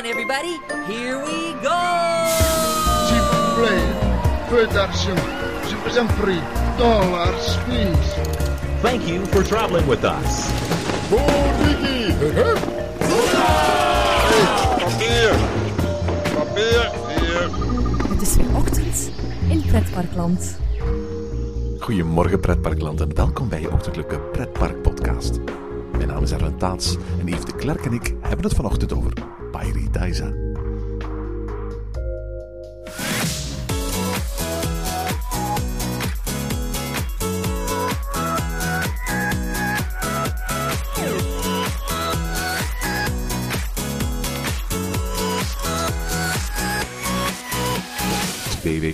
on, everybody. Here we go! Vous en prie. Dollars, please. Thank you for traveling with us. Papier! Papier! Hier! Het is weer ochtend in Pretparkland. Goedemorgen pretparkland en welkom bij je ochtendelijke pretpark podcast. Mijn naam is Erwin Taats en Yves de Klerk en ik hebben het vanochtend over Paradise.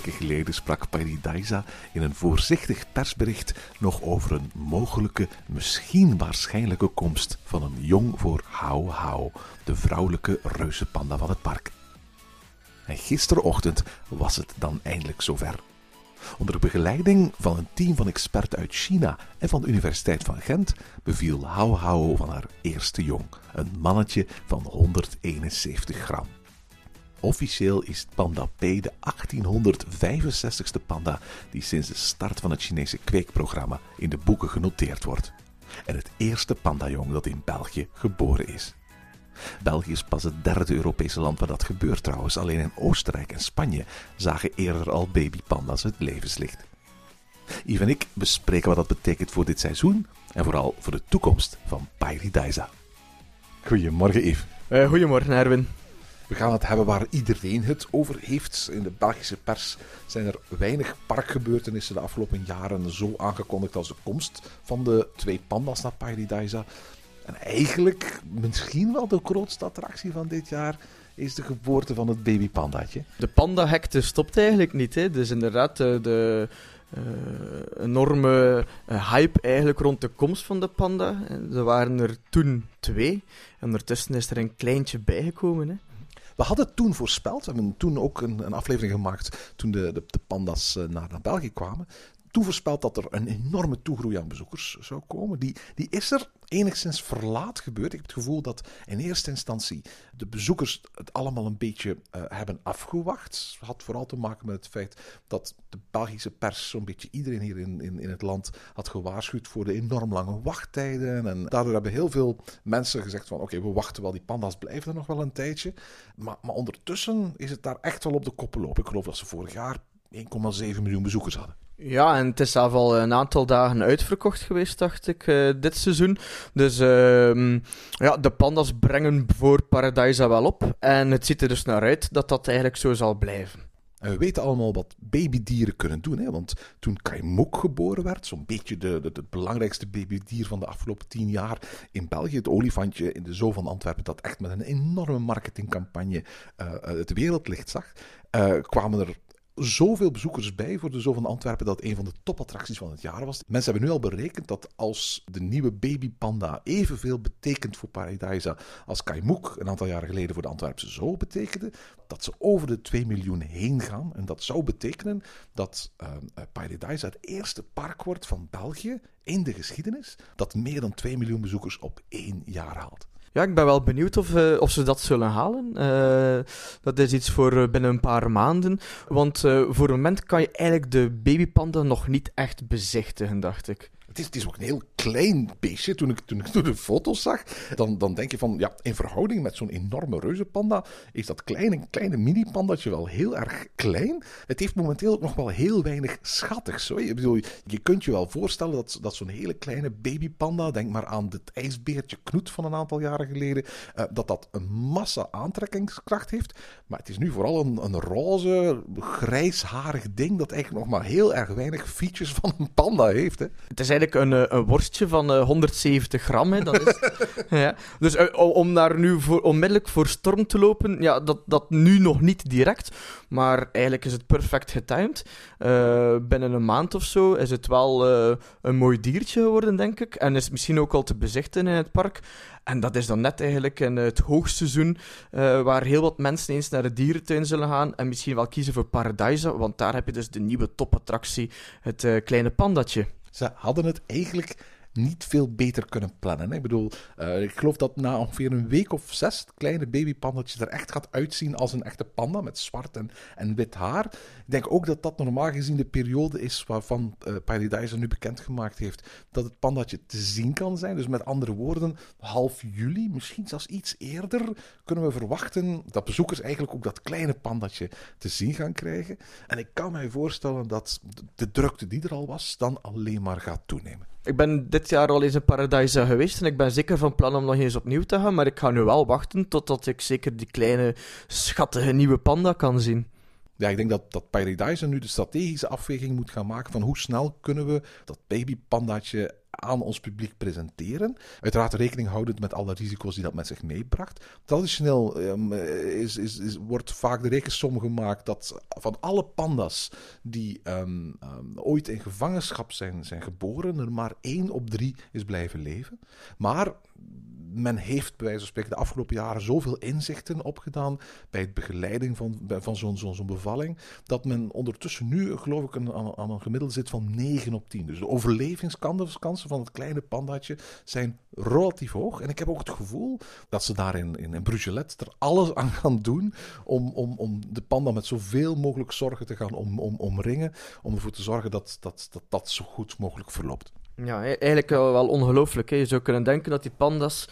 Weken geleden sprak Paradisa in een voorzichtig persbericht nog over een mogelijke, misschien waarschijnlijke komst van een jong voor Hau Hau, de vrouwelijke reuzenpanda van het park. En gisterochtend was het dan eindelijk zover. Onder begeleiding van een team van experten uit China en van de Universiteit van Gent beviel Hau Hau van haar eerste jong, een mannetje van 171 gram. Officieel is Panda P de 1865ste panda die sinds de start van het Chinese kweekprogramma in de boeken genoteerd wordt. En het eerste pandajong dat in België geboren is. België is pas het derde Europese land waar dat gebeurt trouwens. Alleen in Oostenrijk en Spanje zagen eerder al babypanda's het levenslicht. Yves en ik bespreken wat dat betekent voor dit seizoen en vooral voor de toekomst van Paradisa. Goedemorgen Yves. Eh, goedemorgen, Erwin. We gaan het hebben waar iedereen het over heeft. In de Belgische pers zijn er weinig parkgebeurtenissen de afgelopen jaren zo aangekondigd als de komst van de twee panda's naar Paradisa. En eigenlijk, misschien wel de grootste attractie van dit jaar, is de geboorte van het babypandaatje. De panda-hekte stopt eigenlijk niet. Hè. Dus inderdaad, de, de eh, enorme eh, hype eigenlijk rond de komst van de panda. Er waren er toen twee. Ondertussen is er een kleintje bijgekomen. Hè. We hadden toen voorspeld, we hebben toen ook een, een aflevering gemaakt toen de, de, de panda's eh, naar, naar België kwamen. Toen voorspeld dat er een enorme toegroei aan bezoekers zou komen. Die, die is er enigszins verlaat gebeurd. Ik heb het gevoel dat in eerste instantie de bezoekers het allemaal een beetje uh, hebben afgewacht. Had vooral te maken met het feit dat de Belgische pers zo'n beetje iedereen hier in, in, in het land had gewaarschuwd voor de enorm lange wachttijden. En daardoor hebben heel veel mensen gezegd van oké, we wachten wel, die panda's blijven er nog wel een tijdje. Maar, maar ondertussen is het daar echt wel op de koppen lopen. Ik geloof dat ze vorig jaar 1,7 miljoen bezoekers hadden. Ja, en het is zelf al een aantal dagen uitverkocht geweest, dacht ik, uh, dit seizoen. Dus uh, ja, de pandas brengen voor Paradisa wel op. En het ziet er dus naar uit dat dat eigenlijk zo zal blijven. En we weten allemaal wat babydieren kunnen doen. Hè? Want toen Kaimok geboren werd, zo'n beetje de, het belangrijkste babydier van de afgelopen tien jaar in België, het olifantje in de Zoo van Antwerpen, dat echt met een enorme marketingcampagne uh, het wereldlicht zag, kwamen er zoveel bezoekers bij voor de Zoo van Antwerpen dat een van de topattracties van het jaar was. Mensen hebben nu al berekend dat als de nieuwe babypanda evenveel betekent voor Paradisa als Kaimoek een aantal jaren geleden voor de Antwerpse Zoo betekende, dat ze over de 2 miljoen heen gaan. En dat zou betekenen dat uh, het eerste park wordt van België in de geschiedenis dat meer dan 2 miljoen bezoekers op één jaar haalt. Ja, ik ben wel benieuwd of, uh, of ze dat zullen halen. Uh, dat is iets voor uh, binnen een paar maanden. Want voor het moment kan je eigenlijk de babypanda nog niet echt bezichtigen, dacht ik. Het is, het is ook een heel klein beestje. Toen ik, toen ik de foto's zag, dan, dan denk je van, ja, in verhouding met zo'n enorme reuzenpanda, is dat kleine, kleine mini-pandatje wel heel erg klein. Het heeft momenteel ook nog wel heel weinig schattigs. Hoor. Ik bedoel, je kunt je wel voorstellen dat, dat zo'n hele kleine babypanda, denk maar aan het ijsbeertje Knoet van een aantal jaren geleden, uh, dat dat een massa aantrekkingskracht heeft. Maar het is nu vooral een, een roze, grijsharig ding dat eigenlijk nog maar heel erg weinig features van een panda heeft. Hè. Het is eigenlijk een, een worstje van uh, 170 gram. Hè, dat is, ja. Dus uh, om daar nu voor, onmiddellijk voor storm te lopen, ja, dat, dat nu nog niet direct. Maar eigenlijk is het perfect getimed. Uh, binnen een maand of zo is het wel een mooi diertje geworden, denk ik. En is misschien ook al te bezichten in het park. En dat is dan net eigenlijk in het hoogseizoen, uh, waar heel wat mensen eens naar de dierentuin zullen gaan en misschien wel kiezen voor Paradise, want daar heb je dus de nieuwe topattractie, het uh, kleine pandatje. Ze hadden het eigenlijk niet veel beter kunnen plannen. Ik bedoel, eh, ik geloof dat na ongeveer een week of zes het kleine babypandetje er echt gaat uitzien als een echte panda met zwart en, en wit haar. Ik denk ook dat dat normaal gezien de periode is waarvan uh, Paradise nu bekendgemaakt heeft dat het pandatje te zien kan zijn. Dus met andere woorden, half juli, misschien zelfs iets eerder, kunnen we verwachten dat bezoekers eigenlijk ook dat kleine pandatje te zien gaan krijgen. En ik kan mij voorstellen dat de drukte die er al was, dan alleen maar gaat toenemen. Ik ben dit jaar al eens in Paradise geweest en ik ben zeker van plan om nog eens opnieuw te gaan. Maar ik ga nu wel wachten totdat ik zeker die kleine, schattige nieuwe panda kan zien. Ja, ik denk dat, dat Paradise nu de strategische afweging moet gaan maken van hoe snel kunnen we dat babypandaatje aan ons publiek presenteren. Uiteraard rekening houdend met alle risico's die dat met zich meebracht. Traditioneel um, is, is, is, wordt vaak de rekensom gemaakt dat van alle panda's die um, um, ooit in gevangenschap zijn, zijn geboren, er maar één op drie is blijven leven. Maar men heeft bij wijze van spreken de afgelopen jaren zoveel inzichten opgedaan bij het begeleiding van, van zo'n zo'n bevalling, dat men ondertussen nu, geloof ik, aan, aan een gemiddelde zit van 9 op 10. Dus de overlevingskansen van het kleine pandaatje zijn relatief hoog. En ik heb ook het gevoel dat ze daar in, in, in Brugelet er alles aan gaan doen om, om, om de panda met zoveel mogelijk zorgen te gaan om, om, omringen, om ervoor te zorgen dat dat, dat dat zo goed mogelijk verloopt. Ja, e- eigenlijk wel ongelooflijk. Je zou kunnen denken dat die pandas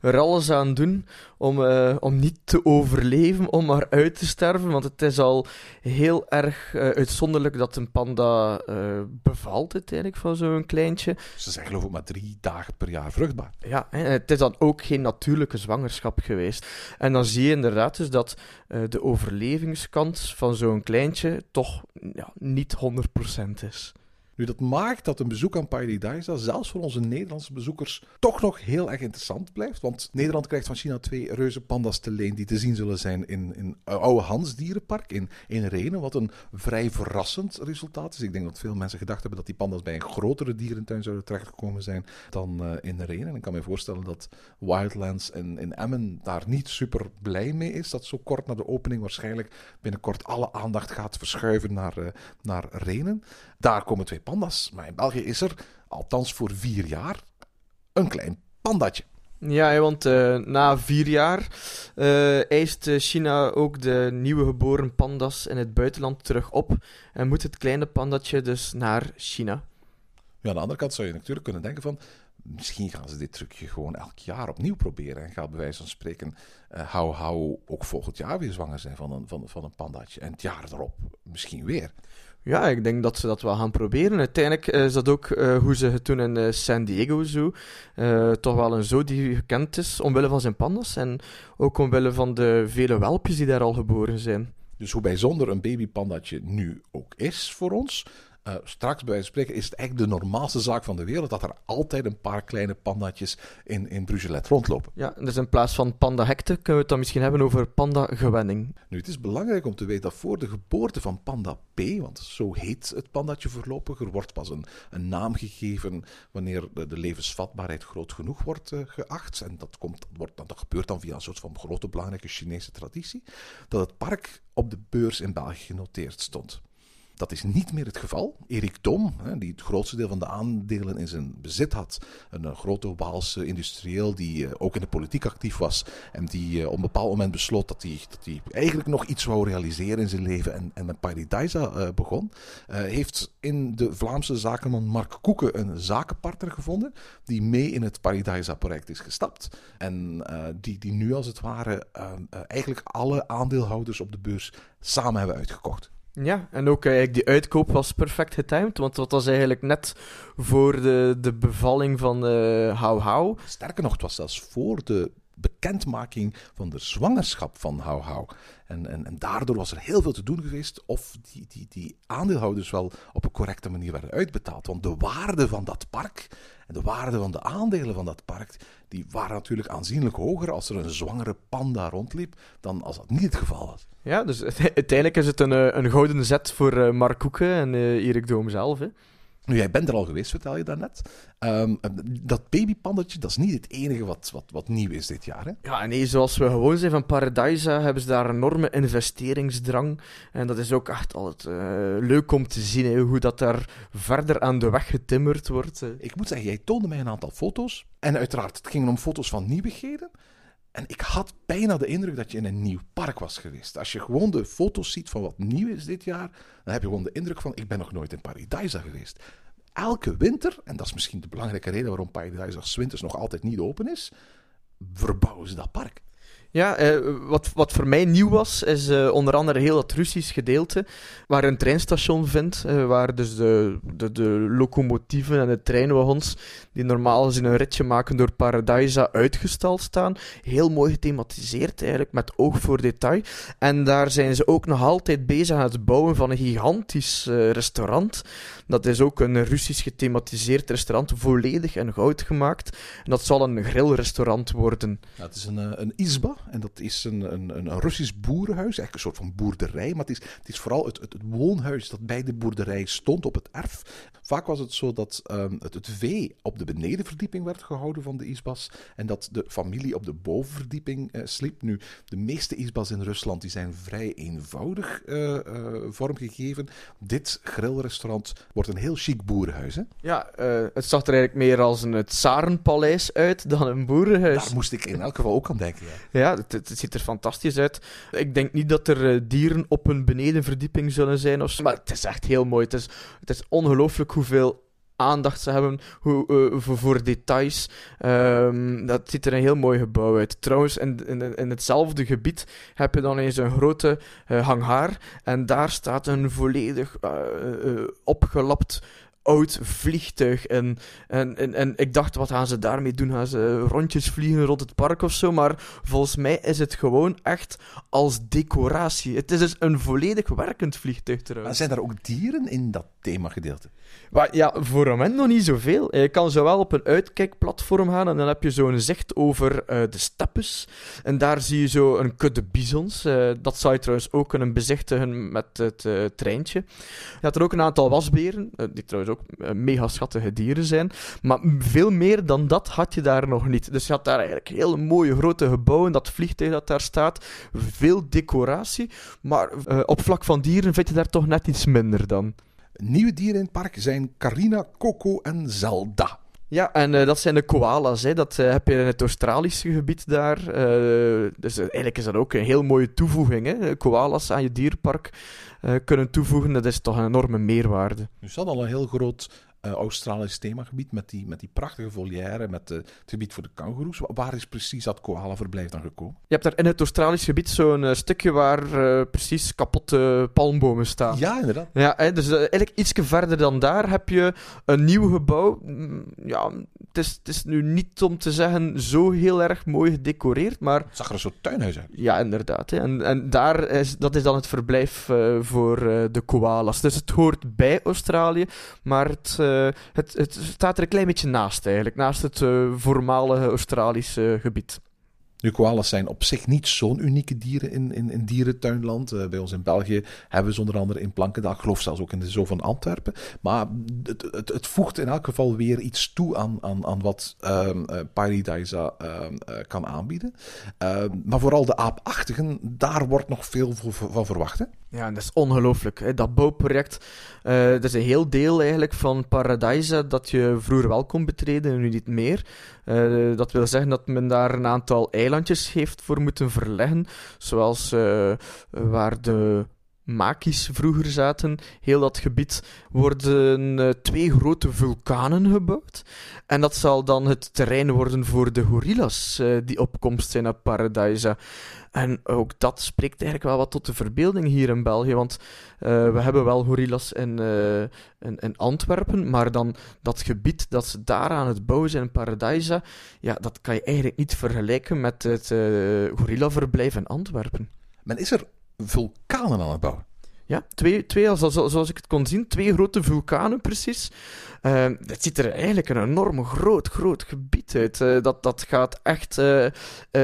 er alles aan doen om, uh, om niet te overleven, om maar uit te sterven. Want het is al heel erg uh, uitzonderlijk dat een panda uh, bevalt uiteindelijk van zo'n kleintje. Ze zijn geloof ik maar drie dagen per jaar vruchtbaar. Ja, hè, het is dan ook geen natuurlijke zwangerschap geweest. En dan zie je inderdaad dus dat de overlevingskans van zo'n kleintje toch ja, niet 100% is. Nu, dat maakt dat een bezoek aan Paradise, zelfs voor onze Nederlandse bezoekers, toch nog heel erg interessant blijft. Want Nederland krijgt van China twee reuze panda's te leen die te zien zullen zijn in, in Oude Hans Dierenpark in, in Renen. Wat een vrij verrassend resultaat is. Ik denk dat veel mensen gedacht hebben dat die panda's bij een grotere dierentuin zouden terechtgekomen zijn dan uh, in Renen. En ik kan me voorstellen dat Wildlands in, in Emmen daar niet super blij mee is. Dat zo kort na de opening waarschijnlijk binnenkort alle aandacht gaat verschuiven naar, uh, naar Renen. Daar komen twee panda's. Maar in België is er, althans voor vier jaar, een klein pandatje. Ja, want uh, na vier jaar uh, eist China ook de nieuwe geboren panda's in het buitenland terug op. En moet het kleine pandatje dus naar China. Ja, aan de andere kant zou je natuurlijk kunnen denken van... Misschien gaan ze dit trucje gewoon elk jaar opnieuw proberen. En gaat bij wijze van spreken uh, hou hou ook volgend jaar weer zwanger zijn van een, van, van een pandatje. En het jaar erop misschien weer. Ja, ik denk dat ze dat wel gaan proberen. Uiteindelijk is dat ook uh, hoe ze het doen in uh, San Diego zo. Toch wel een zoo die gekend is omwille van zijn pandas en ook omwille van de vele welpjes die daar al geboren zijn. Dus hoe bijzonder een babypandatje nu ook is voor ons, uh, straks bij wijze van spreken is het eigenlijk de normaalste zaak van de wereld dat er altijd een paar kleine pandatjes in, in Brugelet rondlopen. Ja, dus in plaats van panda-hekte kunnen we het dan misschien hebben over panda-gewenning. Nu, het is belangrijk om te weten dat voor de geboorte van panda P, want zo heet het pandatje voorlopig, er wordt pas een, een naam gegeven wanneer de, de levensvatbaarheid groot genoeg wordt uh, geacht. En dat, komt, wordt, dat gebeurt dan via een soort van grote belangrijke Chinese traditie, dat het park op de beurs in België genoteerd stond. Dat is niet meer het geval. Erik Dom, die het grootste deel van de aandelen in zijn bezit had, een grote Waalse industrieel die eh, ook in de politiek actief was en die eh, op een bepaald moment besloot dat hij, dat eigenlijk nog iets wou realiseren in zijn leven en, en met Paradisa begon, heeft in de Vlaamse zakenman Mark Koeken een zakenpartner gevonden die mee in het Paradisa-project is gestapt en die, die nu als het ware eigenlijk alle aandeelhouders op de beurs samen hebben uitgekocht. Ja, en ook eigenlijk die uitkoop was perfect getimed, want dat was eigenlijk net voor de, de bevalling van uh, Hou Hou. Sterker nog, het was zelfs voor de bekendmaking van de zwangerschap van Hou Hou. En, en, en daardoor was er heel veel te doen geweest of die, die, die aandeelhouders wel op een correcte manier werden uitbetaald. Want de waarde van dat park en de waarde van de aandelen van dat park, die waren natuurlijk aanzienlijk hoger als er een zwangere panda rondliep, dan als dat niet het geval was. Ja, dus uiteindelijk is het een, een gouden zet voor Mark Koeken en uh, Erik Doom zelf. Hè? Nu, jij bent er al geweest, vertel je daarnet. Ehm dat babypandetje, dat is niet het enige wat, wat, wat nieuw is dit jaar. Hè? Ja, nee, zoals we gewoon zijn van Paradisa, hebben ze daar een enorme investeringsdrang. En dat is ook echt altijd eh, leuk om te zien, hè, hoe dat daar verder aan de weg getimmerd wordt. Ik moet zeggen, jij toonde mij een aantal foto's. En uiteraard, het ging om foto's van nieuwigheden. En ik had bijna de indruk dat je in een nieuw park was geweest. Als je gewoon de foto's ziet van wat nieuw is dit jaar, dan heb je gewoon de indruk van: ik ben nog nooit in Paradise geweest. Elke winter, en dat is misschien de belangrijke reden waarom Paradise 's winters nog altijd niet open is, verbouwen ze dat park. Ja, eh, wat, wat voor mij nieuw was, is eh, onder andere heel dat Russisch gedeelte, waar een treinstation vindt, eh, waar dus de, de, de locomotieven en de treinwagons, die normaal gezien een ritje maken door Paradisa, uitgestald staan. Heel mooi gethematiseerd eigenlijk, met oog voor detail. En daar zijn ze ook nog altijd bezig aan het bouwen van een gigantisch restaurant. Dat is ook een Russisch gethematiseerd restaurant, volledig in goud gemaakt. En dat zal een grillrestaurant worden. Ja, het is een, eh, een isba en dat is een, een, een Russisch boerenhuis, eigenlijk een soort van boerderij. Maar het is, het is vooral het, het, woonhuis dat bij de boerderij stond op het erf. Vaak was het zo dat ehm, het, het vee op de benedenverdieping werd gehouden van de isbas en dat de familie op de bovenverdieping eh, sliep. Nu, de meeste isbas in Rusland die zijn vrij eenvoudig eh, vormgegeven. Dit grillrestaurant wordt een heel chic boerenhuis. Hè? Ja, eh, het zag er eigenlijk meer als een Tsarenpaleis uit dan een boerenhuis. Daar moest ik in elk geval ook aan denken. Ja. Ja, het, het ziet er fantastisch uit. Ik denk niet dat er eh, dieren op een benedenverdieping zullen zijn of zo, maar het is echt heel mooi. Het is, het is ongelooflijk hoeveel aandacht ze hebben hoe, eh, voor, details. Ehm, dat ziet er een heel mooi gebouw uit. Trouwens, in, in, in hetzelfde gebied heb je dan eens een grote eh, hangar en daar staat een volledig eh, opgelapt oud vliegtuig. En, en, en, en ik dacht, wat gaan ze daarmee doen? Gaan ze rondjes vliegen rond het park of zo? Maar volgens mij is het gewoon echt als decoratie. Het is dus een volledig werkend vliegtuig Maar trouwens. zijn er ook dieren in dat themagedeelte? Maar ja, voor het moment nog niet zoveel. Je kan zowel op een uitkijkplatform gaan en dan heb je zo'n zicht over eh, de steppes. En daar zie je zo een kudde bizons. Eh, dat zou je trouwens ook kunnen bezichtigen met het eh, treintje. Je had er ook een aantal wasberen, die trouwens ook eh, mega schattige dieren zijn. Maar veel meer dan dat had je daar nog niet. Dus je had daar eigenlijk hele mooie grote gebouwen, dat vliegtuig dat daar staat. Veel decoratie. Maar eh, op vlak van dieren vind je daar toch net iets minder dan. Nieuwe dieren in het park zijn Carina, Coco en Zelda. Ja, en eh, dat zijn de koala's. Hè. Dat eh, heb je in het Australische gebied daar. Eh, dus eigenlijk is dat ook een heel mooie toevoeging. Hè. Koala's aan je dierpark kunnen toevoegen, dat is toch een enorme meerwaarde. Nu staat al een heel groot eh, Australisch themagebied met die, met die prachtige volière, met eh, het gebied voor de kangoeroes. Wa- Waar is precies dat koalaverblijf dan gekomen? Je hebt daar in het Australisch gebied zo'n eh, stukje waar precies kapotte palmbomen staan. Ja, inderdaad. Ja, hè, dus eigenlijk iets verder dan daar heb je een nieuw gebouw. Mm, Ja, het is, het is nu niet om te zeggen zo heel erg mooi gedecoreerd, maar Het zag er een soort tuinhuis uit. Ja, inderdaad. Hè. En, en daar is, dat is dan het verblijf eh, voor eh, de koalas. Dus het hoort bij Australië, maar het, eh, het, het staat er een klein beetje naast eigenlijk. Naast het voormalige Australische gebied. Nu, koalas zijn op zich niet zo'n unieke dieren in, in, in dierentuinland. Eh, bij ons in België hebben we ze onder andere in Plankendaal. Ik geloof zelfs ook in de Zoo van Antwerpen. Maar het, het, het voegt in elk geval weer iets toe aan, aan, aan wat eh, kan aanbieden. Ehm, maar vooral de aapachtigen, daar wordt nog veel van verwacht. Ja, en dat is ongelooflijk. Dat bouwproject, eh, dat is een heel deel eigenlijk van Paradise dat je vroeger wel kon betreden en nu niet meer. Eh, dat wil zeggen dat men daar een aantal eilandjes heeft voor moeten verleggen, zoals eh, waar de Maki's vroeger zaten. Heel dat gebied worden twee grote vulkanen gebouwd. En dat zal dan het terrein worden voor de gorillas eh, die op komst zijn op Paradise. En ook dat spreekt eigenlijk wel wat tot de verbeelding hier in België. Want eh, we hebben wel gorillas in, eh, in, in Antwerpen, maar dan dat gebied dat ze daar aan het bouwen zijn in Paradise, ja, dat kan je eigenlijk niet vergelijken met het eh gorillaverblijf in Antwerpen. Men is er vulkanen aan het bouwen. Ja, twee, twee zoals, ik het kon zien, twee grote vulkanen precies. Uh, het ziet er eigenlijk een enorm groot, groot gebied uit. Uh, dat, dat gaat echt uh,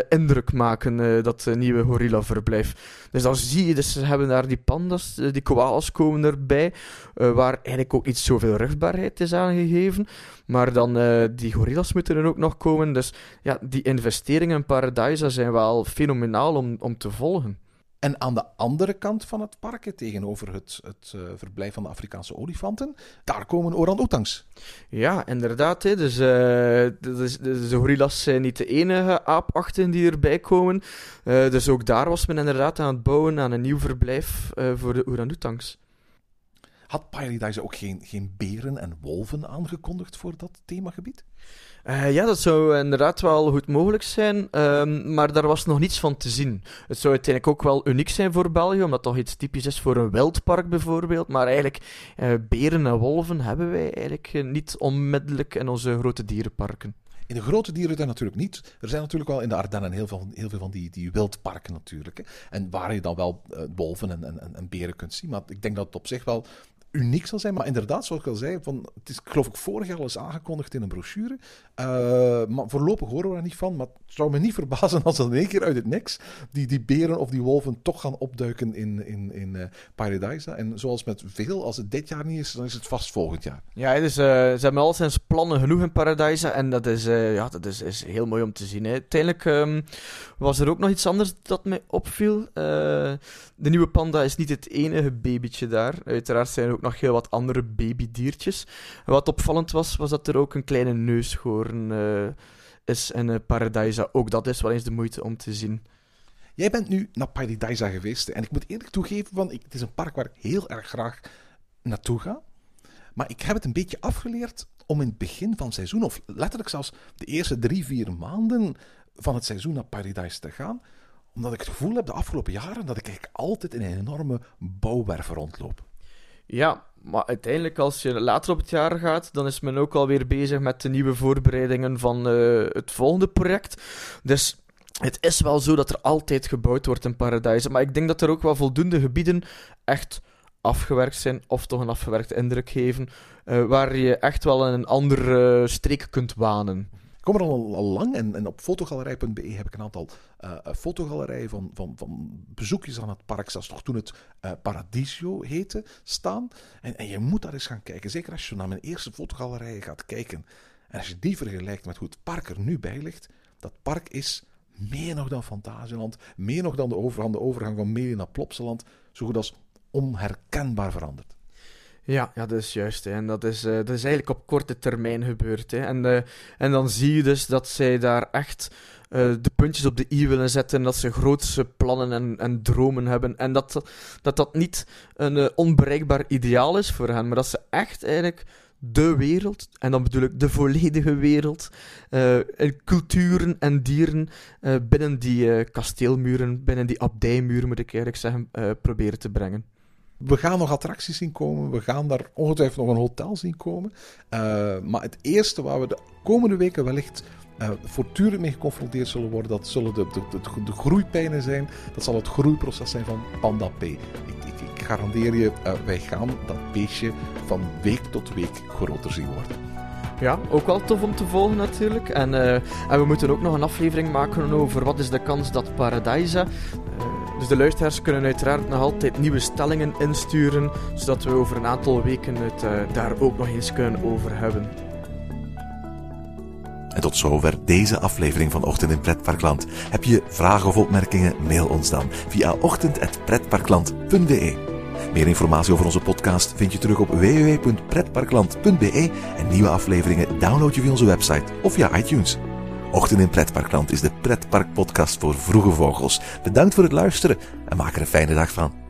indruk maken, dat nieuwe gorilla-verblijf. Dus dan zie je, dus ze hebben daar die pandas, die koalas komen erbij, waar eigenlijk ook niet zoveel rugbaarheid is aangegeven. Maar dan, die gorillas moeten er ook nog komen. Dus ja, die investeringen in Paradise zijn wel fenomenaal om, om te volgen. En aan de andere kant van het park, tegenover het, het uh, verblijf van de Afrikaanse olifanten, daar komen orang-oetangs. Ja, inderdaad. Hè. Dus, uh, dus, dus, de gorillas zijn niet de enige aapachten die erbij komen. Uh, dus ook daar was men inderdaad aan het bouwen aan een nieuw verblijf voor de orang-oetangs. Had Paradise ook geen, geen beren en wolven aangekondigd voor dat themagebied? Uh, ja, dat zou inderdaad wel goed mogelijk zijn, um, maar daar was nog niets van te zien. Het zou uiteindelijk ook wel uniek zijn voor België, omdat het toch iets typisch is voor een wildpark bijvoorbeeld. Maar eigenlijk, uh, beren en wolven hebben wij eigenlijk uh, niet onmiddellijk in onze grote dierenparken. In de grote dieren natuurlijk niet. Er zijn natuurlijk wel in de Ardennen heel veel, heel veel van die, die wildparken natuurlijk. Hè. En waar je dan wel wolven en, en, en beren kunt zien. Maar ik denk dat het op zich wel uniek zal zijn. Maar inderdaad, zoals ik al zei, van, het is geloof ik vorig jaar al eens aangekondigd in een brochure. Uh, maar voorlopig horen we daar niet van. Maar het zou me niet verbazen als dan in één keer uit het niks die, die beren of die wolven toch gaan opduiken in, in, in uh, Paradise. En zoals met veel, als het dit jaar niet is, dan is het vast volgend jaar. Ja, dus uh, ze hebben al sinds plannen genoeg in Paradise. En dat is, ja, dat is, is heel mooi om te zien. Hè. Uiteindelijk um, was er ook nog iets anders dat mij opviel. de nieuwe panda is niet het enige babytje daar. Uiteraard zijn er ook nog wat andere babydiertjes. Wat opvallend was, was dat er ook een kleine neushoorn uh, is in uh, Paradisa. Ook dat is wel eens de moeite om te zien. Jij bent nu naar Paradisa geweest en ik moet eerlijk toegeven, van, ik, het is een park waar ik heel erg graag naartoe ga. Maar ik heb het een beetje afgeleerd om in het begin van het seizoen, of letterlijk zelfs de eerste drie, vier maanden van het seizoen naar Paradise te gaan. Omdat ik het gevoel heb de afgelopen jaren dat ik eigenlijk altijd in een enorme bouwwerf rondloop. Ja, maar uiteindelijk, als je later op het jaar gaat, dan is men ook alweer bezig met de nieuwe voorbereidingen van uh, het volgende project. Dus het is wel zo dat er altijd gebouwd wordt in Paradise. Maar ik denk dat er ook wel voldoende gebieden echt afgewerkt zijn, of toch een afgewerkte indruk geven, uh, waar je echt wel een andere streek kunt wanen kom er al, lang en, en op fotogalerij.be heb ik een aantal uh, fotogalerijen van, van, van bezoekjes aan het park, zelfs toch toen het uh, Paradiso heette, staan. En, en je moet daar eens gaan kijken. Zeker als je naar mijn eerste fotogalerijen gaat kijken. En als je die vergelijkt met hoe het park er nu bij ligt, dat park is meer nog dan Fantasieland, meer nog dan de de overgang van Meli naar Plopsaland, zo goed als onherkenbaar veranderd. Ja, ja, dat is juist. Hè. En dat is, uh, dat is eigenlijk op korte termijn gebeurd. Hè. En, uh, en dan zie je dus dat zij daar echt uh, de puntjes op de i willen zetten. Dat ze grootse plannen en, en dromen hebben. En dat dat, dat niet een onbereikbaar ideaal is voor hen. Maar dat ze echt eigenlijk de wereld, en dan bedoel ik de volledige wereld, en culturen en dieren binnen die kasteelmuren, binnen die abdijmuren moet ik eigenlijk zeggen, proberen te brengen. We gaan nog attracties zien komen. We gaan daar ongetwijfeld nog een hotel zien komen. Uh, maar het eerste waar we de komende weken wellicht uh, voortdurend mee geconfronteerd zullen worden, dat zullen de, de, de, groeipijnen zijn. Dat zal het groeiproces zijn van Panda P. Ik, ik, ik garandeer je, uh, wij gaan dat beestje van week tot week groter zien worden. Ja, ook wel tof om te volgen natuurlijk. En, en we moeten ook nog een aflevering maken over wat is de kans dat Paradise dus de luisteraars kunnen uiteraard nog altijd nieuwe stellingen insturen, zodat we over een aantal weken het uh, daar ook nog eens kunnen over hebben. En tot zover deze aflevering van Ochtend in Pretparkland. Heb je vragen of opmerkingen? Mail ons dan via ochtend.pretparkland.be. Meer informatie over onze podcast vind je terug op www.pretparkland.be en nieuwe afleveringen download je via onze website of via iTunes. Ochtend in Pretparkland is de pretparkpodcast voor vroege vogels. Bedankt voor het luisteren en maak er een fijne dag van.